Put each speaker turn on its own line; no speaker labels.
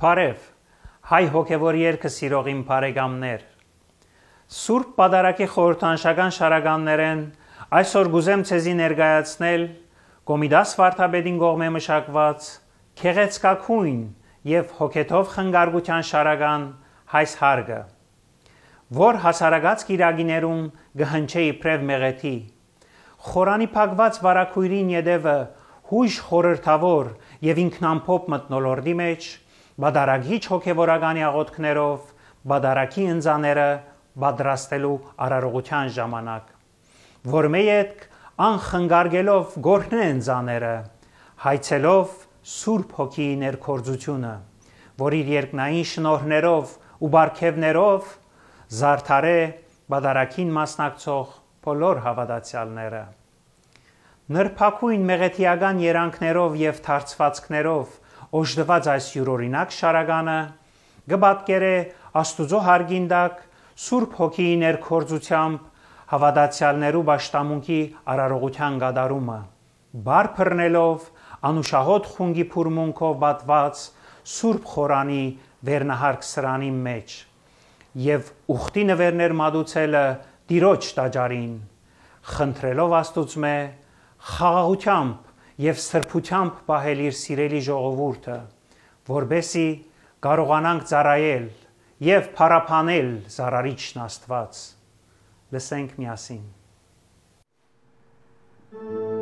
Բարև, հայ հոգևոր երկը սիրող իմ բարեկամներ։ Սուրբ Պատարագի խորհրդանշական շարականներեն այսօր գուզեմ ցեզի ներկայացնել Կոմիդաս վարդապետին կողմէ մշակված քեղեցկակույն եւ հոգեթով խնգարգության շարական հայս հարգը, որ հասարակած գիրագիներում գհնչե իբրև մեղեթի։ Խորանի փակված վարակույրին յետևը հույժ խորհրդավոր եւ ինքնամփոփ մտնոլորտի մեջ բադարագիչ հոգևորականի աղոթքներով բադարակի ընծաները պատրաստելու արարողության ժամանակ, որ մեյետ անխնգարգելով գործնե ընծաները, հայցելով Սուրբ Հոգի ներկորձությունը, որ իր երկնային շնորհներով ու բարգևներով զարթարե բադարակին մասնակցող բոլոր հավատացյալները նրբակույն մեղեթիական երանքներով եւ թարցվածքներով օժտված այս յուրօրինակ շարականը կպատկերե Աստուծո հարգին տակ Սուրբ Հոգիի ներկորձությամբ հավատացյալներու աշտամունքի արարողության գադարումը բարբռնելով անուշահոտ խունգի փուրմունքով պատված Սուրբ խորանի վերնահարկ սրանի մեջ եւ ուխտի նվերներ մատուցելը Տիրոջ տաճարին խնդրելով Աստուծմե խաղաղությամբ եւ սրբությամբ պահել իր սիրելի ժողովուրդը, որբեսի կարողանանք ծառայել եւ փառապանել Զարարիչն Աստված։ Լսենք միասին։ Thank you